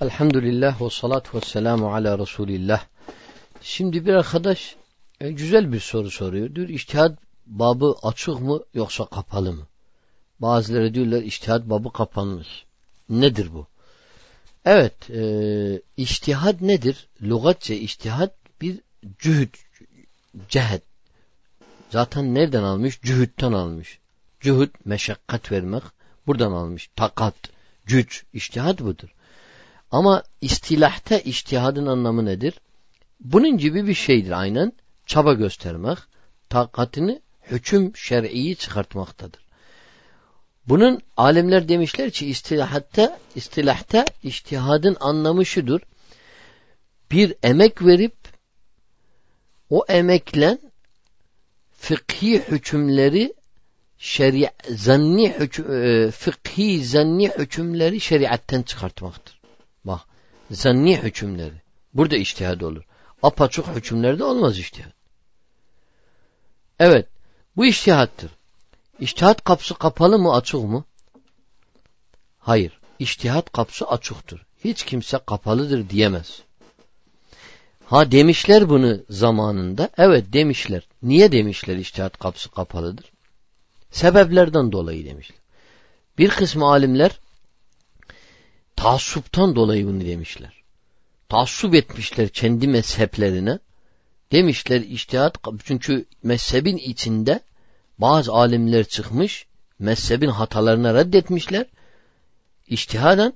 Elhamdülillah ve salatu ve selamu ala Resulillah. Şimdi bir arkadaş e, güzel bir soru soruyor. Diyor iştihad babı açık mı yoksa kapalı mı? Bazıları diyorlar iştihad babı kapanmış. Nedir bu? Evet, e, iştihad nedir? Lugatça iştihad bir cühüt, cehet. Zaten nereden almış? Cühütten almış. Cühüt, meşakkat vermek. Buradan almış. Takat, güç, iştihad budur. Ama istilahta iştihadın anlamı nedir? Bunun gibi bir şeydir aynen. Çaba göstermek, takatini hüküm şer'iyi çıkartmaktadır. Bunun alimler demişler ki istilahatta, istilahta iştihadın anlamı şudur. Bir emek verip o emeklen fıkhi hükümleri şeria zanni hüküm, e, fıkhi zanni hükümleri şeriatten çıkartmaktır. Zanni hükümleri. Burada iştihad olur. Apaçuk hükümlerde olmaz iştihad. Evet. Bu iştihattır. İştihat kapısı kapalı mı açık mı? Hayır. İştihat kapısı açıktır. Hiç kimse kapalıdır diyemez. Ha demişler bunu zamanında. Evet demişler. Niye demişler iştihat kapısı kapalıdır? Sebeplerden dolayı demişler. Bir kısmı alimler taassuptan dolayı bunu demişler. Taassup etmişler kendi mezheplerine. Demişler iştihat çünkü mezhebin içinde bazı alimler çıkmış mezhebin hatalarına reddetmişler. İştihaden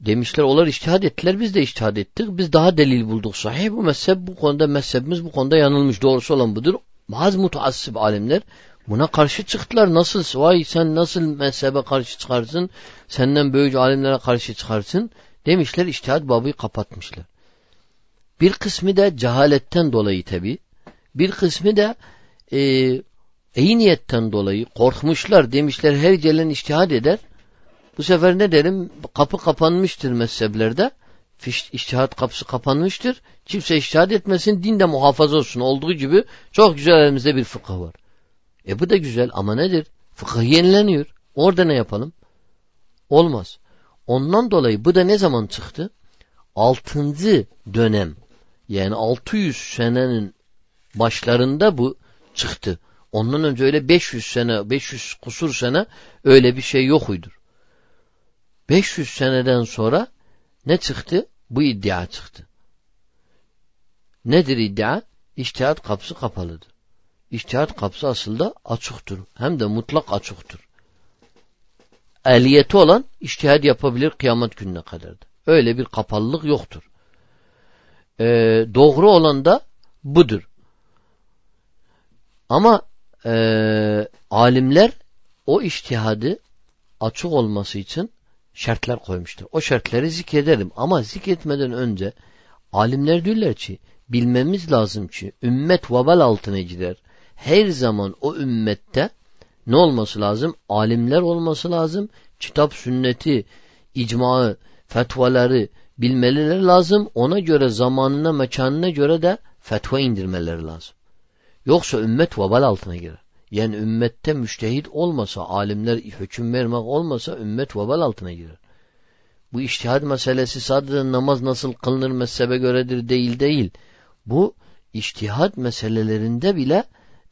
demişler onlar iştihad ettiler biz de iştihad ettik. Biz daha delil bulduk sahih bu mezhep bu konuda mezhebimiz bu konuda yanılmış doğrusu olan budur. Bazı mutaassip alimler Buna karşı çıktılar. Nasıl? Vay sen nasıl mezhebe karşı çıkarsın? Senden böylece alimlere karşı çıkarsın? Demişler iştihat babı kapatmışlar. Bir kısmı da cehaletten dolayı tabi. Bir kısmı da e, iyi niyetten dolayı korkmuşlar. Demişler her gelen iştihad eder. Bu sefer ne derim? Kapı kapanmıştır mezheplerde. İştihat kapısı kapanmıştır. Kimse iştihad etmesin. Din de muhafaza olsun. Olduğu gibi çok güzel elimizde bir fıkıh var. E bu da güzel ama nedir? Fıkıh yenileniyor. Orada ne yapalım? Olmaz. Ondan dolayı bu da ne zaman çıktı? Altıncı dönem yani 600 senenin başlarında bu çıktı. Ondan önce öyle 500 sene, 500 kusur sene öyle bir şey yok uydur. 500 seneden sonra ne çıktı? Bu iddia çıktı. Nedir iddia? İçtihat kapısı kapalıdır. İçtihat kapısı aslında açıktır. Hem de mutlak açıktır. Ehliyeti olan içtihad yapabilir kıyamet gününe kadar da. Öyle bir kapalılık yoktur. Ee, doğru olan da budur. Ama e, alimler o iştihadı açık olması için şartlar koymuştur. O şartları zikrederim ama zikretmeden önce alimler diyorlar ki bilmemiz lazım ki ümmet vabal altına gider her zaman o ümmette ne olması lazım? Alimler olması lazım. Kitap, sünneti, icmaı, fetvaları bilmeleri lazım. Ona göre zamanına, mekanına göre de fetva indirmeleri lazım. Yoksa ümmet vabal altına girer. Yani ümmette müştehit olmasa, alimler hüküm vermek olmasa ümmet vabal altına girer. Bu iştihad meselesi sadece namaz nasıl kılınır mezhebe göredir değil değil. Bu iştihad meselelerinde bile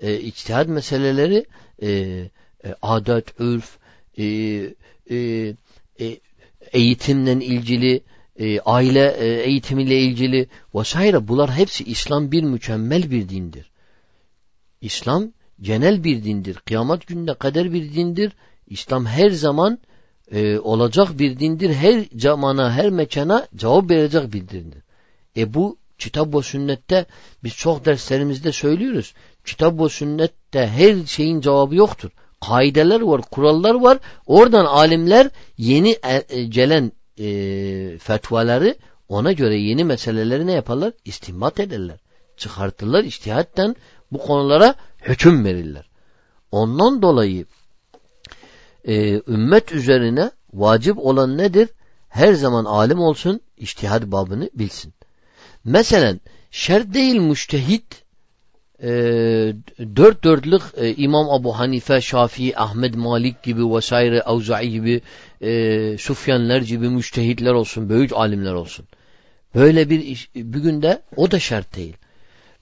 e, içtihad meseleleri e, e, adet, örf, e, e, e, eğitimle ilgili, e, aile e, eğitimiyle ilgili vesaire bunlar hepsi İslam bir mükemmel bir dindir. İslam genel bir dindir. Kıyamet gününe kadar bir dindir. İslam her zaman e, olacak bir dindir. Her zamana, her mekana cevap verecek bir dindir. E bu kitap ve sünnette biz çok derslerimizde söylüyoruz. Kitap ve sünnette her şeyin cevabı yoktur. Kaideler var, kurallar var. Oradan alimler yeni e, e, gelen e, fetvaları ona göre yeni meseleleri ne yaparlar? İstimbat ederler. Çıkartırlar iştihatten bu konulara hüküm verirler. Ondan dolayı e, ümmet üzerine vacip olan nedir? Her zaman alim olsun, iştihad babını bilsin. Mesela şer değil müştehit e, dört dörtlük e, İmam Abu Hanife, Şafii, Ahmed Malik gibi vesaire, Avza'i gibi e, Sufyanlar gibi müştehitler olsun, büyük alimler olsun. Böyle bir iş, bugün de o da şart değil.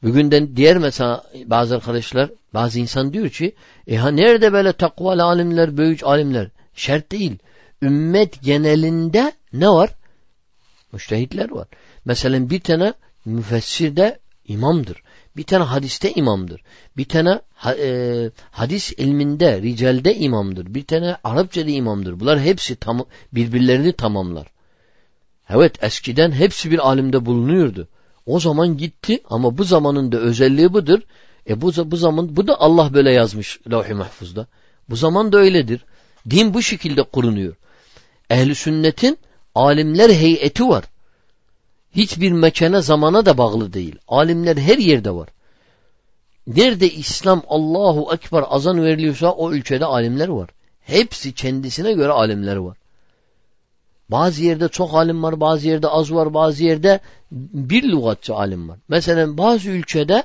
Bugün de diğer mesela bazı arkadaşlar, bazı insan diyor ki e ha nerede böyle takvalı alimler, büyük alimler? Şart değil. Ümmet genelinde ne var? Müştehitler var. Mesela bir tane müfessir de imamdır. Bir tane hadiste imamdır. Bir tane e, hadis ilminde, ricalde imamdır. Bir tane Arapçada imamdır. Bunlar hepsi tam, birbirlerini tamamlar. Evet eskiden hepsi bir alimde bulunuyordu. O zaman gitti ama bu zamanın da özelliği budur. E bu, bu zaman bu da Allah böyle yazmış levh-i mahfuzda. Bu zaman da öyledir. Din bu şekilde kurunuyor. Ehli sünnetin alimler heyeti var. Hiçbir mekana zamana da bağlı değil. Alimler her yerde var. Nerede İslam Allahu Ekber azan veriliyorsa o ülkede alimler var. Hepsi kendisine göre alimler var. Bazı yerde çok alim var, bazı yerde az var, bazı yerde bir lügatçı alim var. Mesela bazı ülkede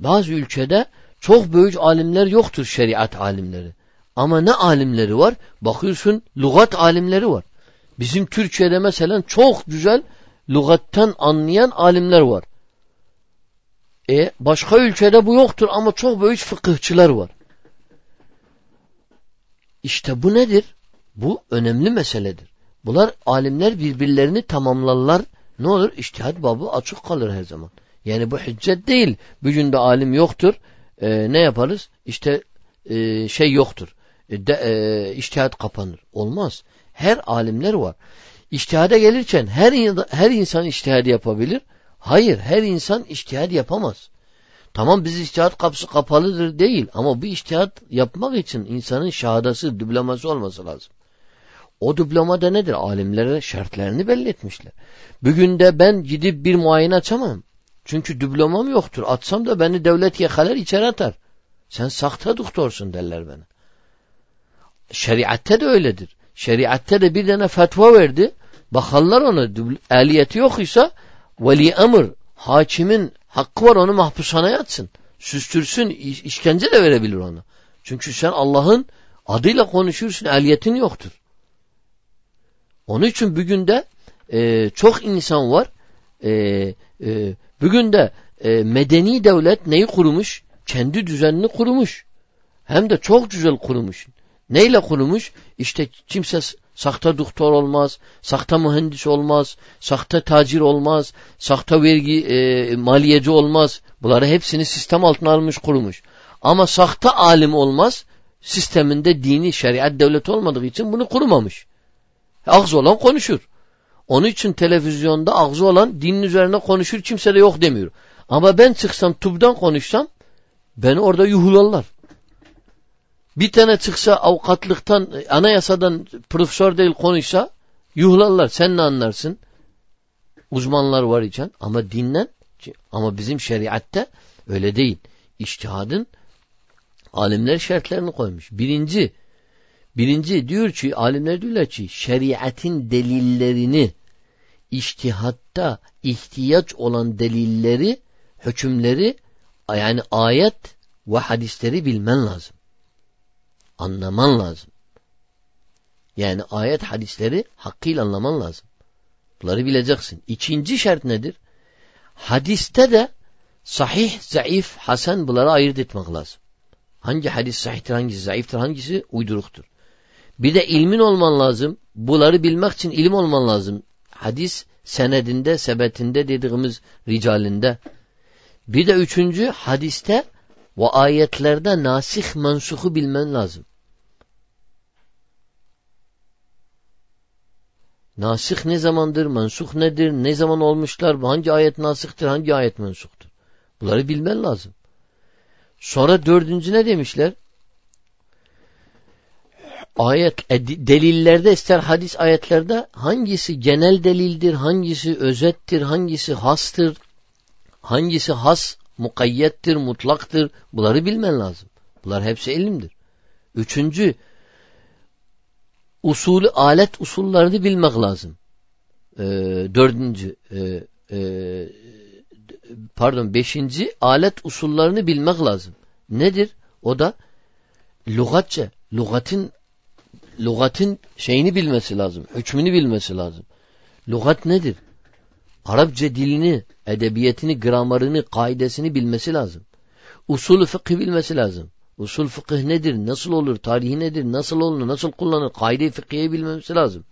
bazı ülkede çok büyük alimler yoktur şeriat alimleri. Ama ne alimleri var? Bakıyorsun lügat alimleri var. Bizim Türkiye'de mesela çok güzel lügattan anlayan alimler var. E başka ülkede bu yoktur ama çok büyük fıkıhçılar var. İşte bu nedir? Bu önemli meseledir. Bunlar alimler birbirlerini tamamlarlar. Ne olur? İçtihat babı açık kalır her zaman. Yani bu hüccet değil. Bugün de alim yoktur. E, ne yaparız? İşte e, şey yoktur. E, de, e, içtihat kapanır. Olmaz. Her alimler var. İçtihada gelirken her, her insan içtihad yapabilir. Hayır her insan içtihad yapamaz. Tamam biz içtihat kapısı kapalıdır değil ama bu içtihat yapmak için insanın şahadası, diploması olması lazım. O diploma da nedir? Alimlere şartlarını belli etmişler. Bugün de ben gidip bir muayene açamam. Çünkü diplomam yoktur. Atsam da beni devlet yakalar içeri atar. Sen sahte doktorsun derler bana. Şeriatte de öyledir. Şeriatte de bir tane fetva verdi. Bakarlar ona ehliyeti yok ise veli emir hakimin hakkı var onu mahpushaneye atsın. Süstürsün işkence de verebilir ona. Çünkü sen Allah'ın adıyla konuşursun ehliyetin yoktur. Onun için bugün de e, çok insan var. E, e, bugün de e, medeni devlet neyi kurmuş? Kendi düzenini kurmuş. Hem de çok güzel kurmuş. Neyle kurmuş? İşte kimse Sakta doktor olmaz, sakta mühendis olmaz, sakta tacir olmaz, sakta vergi e, maliyeci olmaz. Bunları hepsini sistem altına almış kurmuş. Ama sakta alim olmaz, sisteminde dini şeriat devleti olmadığı için bunu kurmamış. Ağzı olan konuşur. Onun için televizyonda ağzı olan dinin üzerine konuşur kimse de yok demiyor. Ama ben çıksam tubdan konuşsam beni orada yuhularlar. Bir tane çıksa avukatlıktan, anayasadan profesör değil konuşsa yuhlarlar. Sen ne anlarsın? Uzmanlar var için ama dinlen ama bizim şeriatte öyle değil. İçtihadın alimler şartlarını koymuş. Birinci birinci diyor ki alimler diyorlar ki şeriatin delillerini içtihatta ihtiyaç olan delilleri hükümleri yani ayet ve hadisleri bilmen lazım anlaman lazım. Yani ayet hadisleri hakkıyla anlaman lazım. Bunları bileceksin. İkinci şart nedir? Hadiste de sahih, zayıf, hasen bunları ayırt etmek lazım. Hangi hadis sahihtir, hangisi zayıftır, hangisi uyduruktur. Bir de ilmin olman lazım. Bunları bilmek için ilim olman lazım. Hadis senedinde, sebetinde dediğimiz ricalinde. Bir de üçüncü hadiste ve ayetlerde nasih mensuhu bilmen lazım. Nasih ne zamandır? Mensuh nedir? Ne zaman olmuşlar? Hangi ayet nasihtir? Hangi ayet mensuktur? Bunları bilmen lazım. Sonra dördüncü ne demişler? Ayet, e, delillerde ister hadis ayetlerde hangisi genel delildir, hangisi özettir, hangisi hastır, hangisi has, mukayyettir, mutlaktır. Bunları bilmen lazım. Bunlar hepsi ilimdir. Üçüncü, usulü alet usullerini bilmek lazım. Ee, dördüncü e, e, pardon beşinci alet usullarını bilmek lazım. Nedir? O da lügatça, lügatin lügatin şeyini bilmesi lazım. Hükmünü bilmesi lazım. Lügat nedir? Arapça dilini, edebiyetini, gramerini, kaidesini bilmesi lazım. Usulü fıkıh bilmesi lazım. Usul fıkıh nedir? Nasıl olur? Tarihi nedir? Nasıl olur? Nasıl kullanır? Kaide-i fıkhiye bilmesi lazım.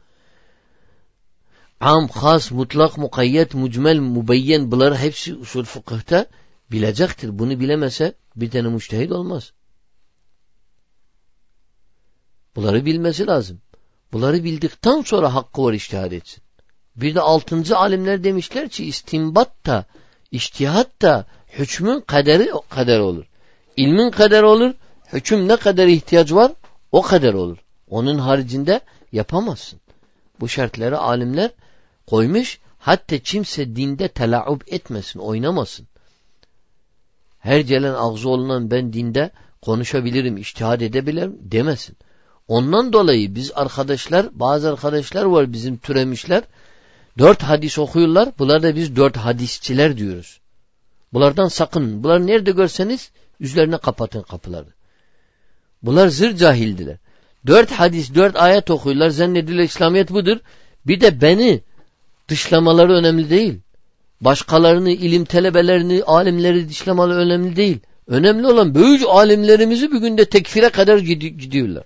Am, has, mutlak, mukayyet, mucmel, mubeyyen bunları hepsi usul fıkıhta bilecektir. Bunu bilemese bir tane müştehid olmaz. Bunları bilmesi lazım. Bunları bildikten sonra hakkı var iştihad etsin. Bir de altıncı alimler demişler ki istimbat da, iştihat da hükmün kaderi kader olur. İlmin kaderi olur, hüküm ne kadar ihtiyaç var o kadar olur. Onun haricinde yapamazsın. Bu şartları alimler koymuş. Hatta kimse dinde telaub etmesin, oynamasın. Her gelen ağzı olunan ben dinde konuşabilirim, iştihad edebilirim demesin. Ondan dolayı biz arkadaşlar, bazı arkadaşlar var bizim türemişler. Dört hadis okuyorlar. Bunlar da biz dört hadisçiler diyoruz. Bunlardan sakın. Bunlar nerede görseniz üzerine kapatın kapıları. Bunlar zır cahildiler. Dört hadis, dört ayet okuyorlar. Zannediyorlar İslamiyet budur. Bir de beni dışlamaları önemli değil. Başkalarını, ilim telebelerini, alimleri dışlamaları önemli değil. Önemli olan böyüc alimlerimizi bir günde tekfire kadar gidiyorlar.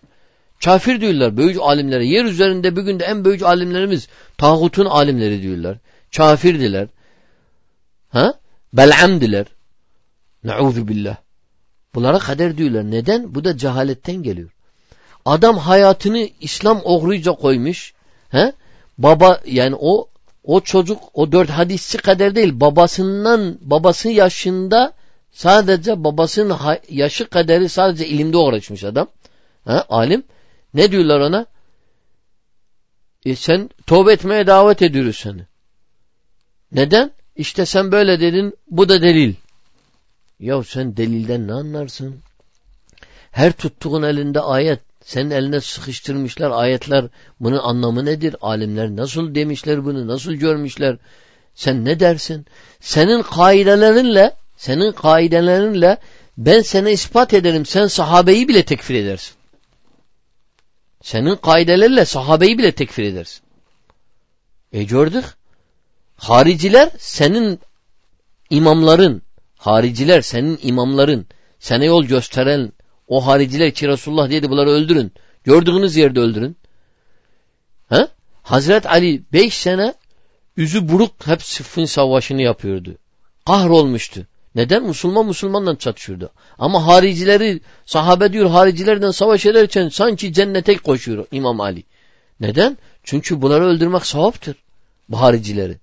Kafir diyorlar böyüc alimlere. Yer üzerinde bir günde en böyüc alimlerimiz tağutun alimleri diyorlar. Kafirdiler. Ha? Bel'amdiler. Nauzu billah. Bunlara kader diyorlar. Neden? Bu da cehaletten geliyor. Adam hayatını İslam oğruyca koymuş. He? Baba yani o o çocuk o dört hadisçi kader değil. Babasından babası yaşında sadece babasının yaşı kaderi sadece ilimde uğraşmış adam. He? Alim. Ne diyorlar ona? E sen tövbe etmeye davet ediyoruz seni. Neden? İşte sen böyle dedin bu da delil. Ya sen delilden ne anlarsın? Her tuttuğun elinde ayet. Senin eline sıkıştırmışlar ayetler. Bunun anlamı nedir? Alimler nasıl demişler bunu? Nasıl görmüşler? Sen ne dersin? Senin kaidelerinle senin kaidelerinle ben sana ispat ederim. Sen sahabeyi bile tekfir edersin. Senin kaidelerle sahabeyi bile tekfir edersin. E gördük. Hariciler senin imamların, hariciler senin imamların, sana yol gösteren o hariciler ki Resulullah dedi bunları öldürün. Gördüğünüz yerde öldürün. Ha? Hazret Ali beş sene yüzü buruk hep Sıffın savaşını yapıyordu. Kahrolmuştu. Neden? Müslüman Müslümanla çatışıyordu. Ama haricileri sahabe diyor haricilerden savaş ederken sanki cennete koşuyor İmam Ali. Neden? Çünkü bunları öldürmek sevaptır. Bu haricileri.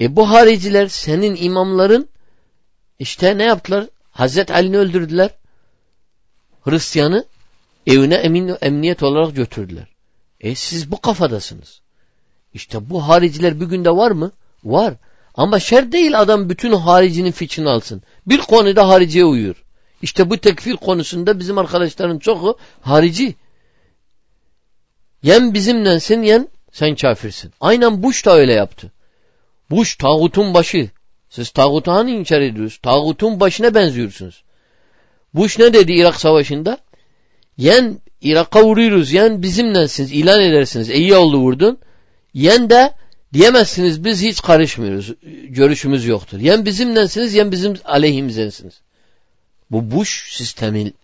E bu hariciler senin imamların işte ne yaptılar? Hazret Ali'ni öldürdüler. Hristiyanı evine emin, emniyet olarak götürdüler. E siz bu kafadasınız. İşte bu hariciler bir günde var mı? Var. Ama şer değil adam bütün haricinin fikrini alsın. Bir konuda hariciye uyuyor. İşte bu tekfir konusunda bizim arkadaşların çoğu harici. Yen bizimlensin yen sen kafirsin. Aynen Bush da öyle yaptı. Bush tağutun başı. Siz tağutu hani inkar ediyorsunuz? Tağutun başına benziyorsunuz. Bush ne dedi Irak savaşında? Yen Irak'a vuruyoruz. Yen bizimlensiniz. ilan edersiniz. İyi oldu vurdun. Yen de Diyemezsiniz biz hiç karışmıyoruz. Görüşümüz yoktur. Yen bizimlensiniz yen bizim aleyhimizdensiniz. Bu Bush sistemin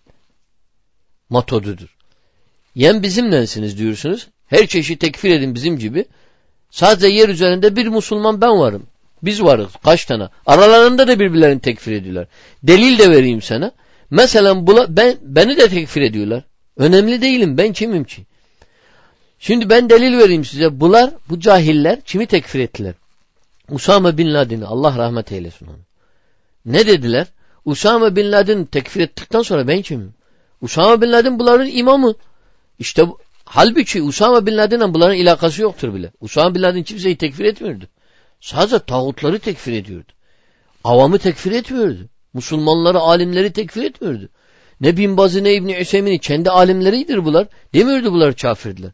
metodudur. Yen bizimlensiniz diyorsunuz. Her çeşit tekfir edin bizim gibi. Sadece yer üzerinde bir Müslüman ben varım. Biz varız. Kaç tane? Aralarında da birbirlerini tekfir ediyorlar. Delil de vereyim sana. Mesela bula, ben, beni de tekfir ediyorlar. Önemli değilim. Ben kimim ki? Şimdi ben delil vereyim size. Bunlar, bu cahiller kimi tekfir ettiler? Usame bin Laden'i Allah rahmet eylesin onu. Ne dediler? Usame bin Laden tekfir ettikten sonra ben kimim? Usame bin Laden bunların imamı. İşte bu, halbuki Usame bin Laden'le bunların ilakası yoktur bile. Usame bin Laden kimseyi tekfir etmiyordu. Sadece tağutları tekfir ediyordu. Avamı tekfir etmiyordu. Müslümanları, alimleri tekfir etmiyordu. Ne Bin Bazı ne İbni Hüseyin'i kendi alimleridir bunlar. Demiyordu bunlar kafirdiler.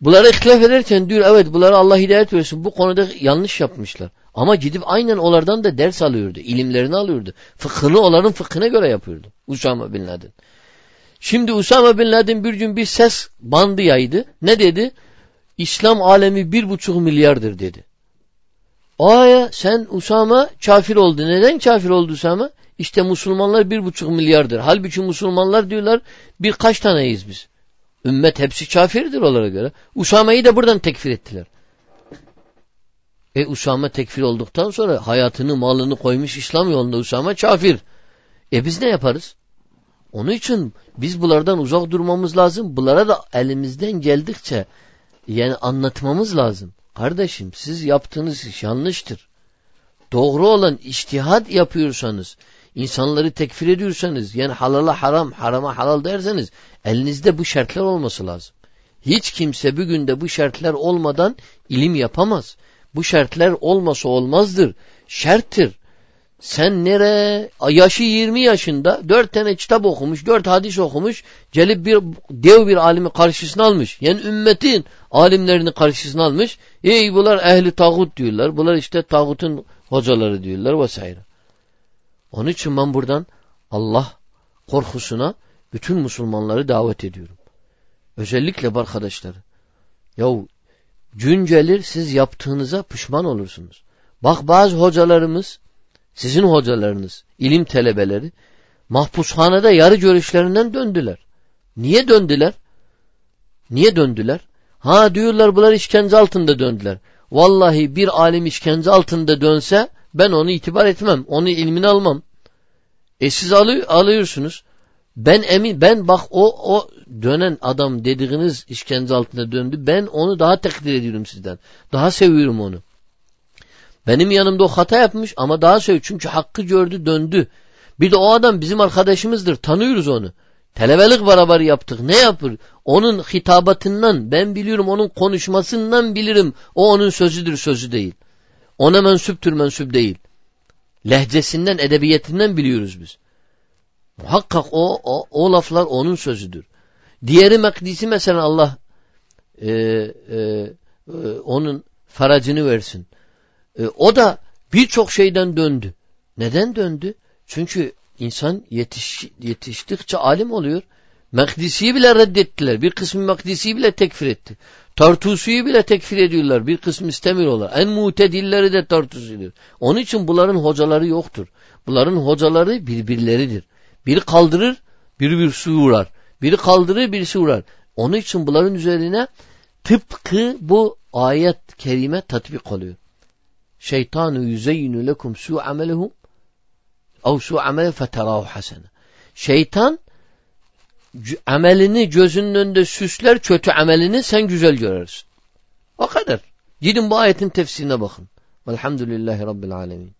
Bunlara ihtilaf ederken diyor evet bunlara Allah hidayet versin. Bu konuda yanlış yapmışlar. Ama gidip aynen onlardan da ders alıyordu. ilimlerini alıyordu. Fıkhını onların fıkhına göre yapıyordu. Usama bin Laden. Şimdi Usama bin Laden bir gün bir ses bandı yaydı. Ne dedi? İslam alemi bir buçuk milyardır dedi. Aya sen Usama kafir oldu. Neden kafir oldu Usama? İşte Müslümanlar bir buçuk milyardır. Halbuki Müslümanlar diyorlar birkaç taneyiz biz. Ümmet hepsi kafirdir onlara göre. Usama'yı da buradan tekfir ettiler. E Usama tekfir olduktan sonra hayatını malını koymuş İslam yolunda Usama kafir. E biz ne yaparız? Onun için biz bunlardan uzak durmamız lazım. Bunlara da elimizden geldikçe yani anlatmamız lazım. Kardeşim siz yaptığınız iş yanlıştır. Doğru olan iştihad yapıyorsanız, insanları tekfir ediyorsanız, yani halala haram, harama halal derseniz, elinizde bu şartlar olması lazım. Hiç kimse bugün de bu şartlar olmadan ilim yapamaz. Bu şartlar olmasa olmazdır. Şerttir. Sen nere? Yaşı 20 yaşında dört tane kitap okumuş, dört hadis okumuş, gelip bir dev bir alimi karşısına almış. Yani ümmetin alimlerini karşısına almış. Ey bunlar ehli tağut diyorlar. Bunlar işte tağutun hocaları diyorlar vesaire. Onun için ben buradan Allah korkusuna bütün Müslümanları davet ediyorum. Özellikle arkadaşlar. Yahu gün gelir siz yaptığınıza pişman olursunuz. Bak bazı hocalarımız sizin hocalarınız, ilim telebeleri mahpushanede yarı görüşlerinden döndüler. Niye döndüler? Niye döndüler? Ha diyorlar bunlar işkence altında döndüler. Vallahi bir alim işkence altında dönse ben onu itibar etmem. Onu ilmini almam. E siz alıyor, alıyorsunuz. Ben emin ben bak o o dönen adam dediğiniz işkence altında döndü. Ben onu daha takdir ediyorum sizden. Daha seviyorum onu. Benim yanımda o hata yapmış ama daha seviyorum. Çünkü hakkı gördü döndü. Bir de o adam bizim arkadaşımızdır. Tanıyoruz onu. Telebelik beraber yaptık. Ne yapır? Onun hitabatından ben biliyorum. Onun konuşmasından bilirim. O onun sözüdür sözü değil. Ona mensuptür mensup değil. Lehcesinden edebiyetinden biliyoruz biz. Muhakkak o, o, o laflar onun sözüdür. Diğeri Mekdisi mesela Allah e, e, e, onun faracını versin. E, o da birçok şeyden döndü. Neden döndü? Çünkü insan yetiş, yetiştikçe alim oluyor. Mekdisi'yi bile reddettiler. Bir kısmı Mekdisi'yi bile tekfir etti. Tartusi'yi bile tekfir ediyorlar. Bir kısmı istemiyorlar. En mutedilleri de Tartusi'dir. Onun için bunların hocaları yoktur. Bunların hocaları birbirleridir. Biri kaldırır, biri bir su vurar. Biri kaldırır, birisi vurar. Onun için bunların üzerine tıpkı bu ayet kerime tatbik oluyor. Şeytanu yüzeyyinu lekum su amelehum ev su amele feterahu hasene. Şeytan amelini gözünün önünde süsler, kötü amelini sen güzel görürsün. O kadar. Gidin bu ayetin tefsirine bakın. Velhamdülillahi Rabbil Alemin.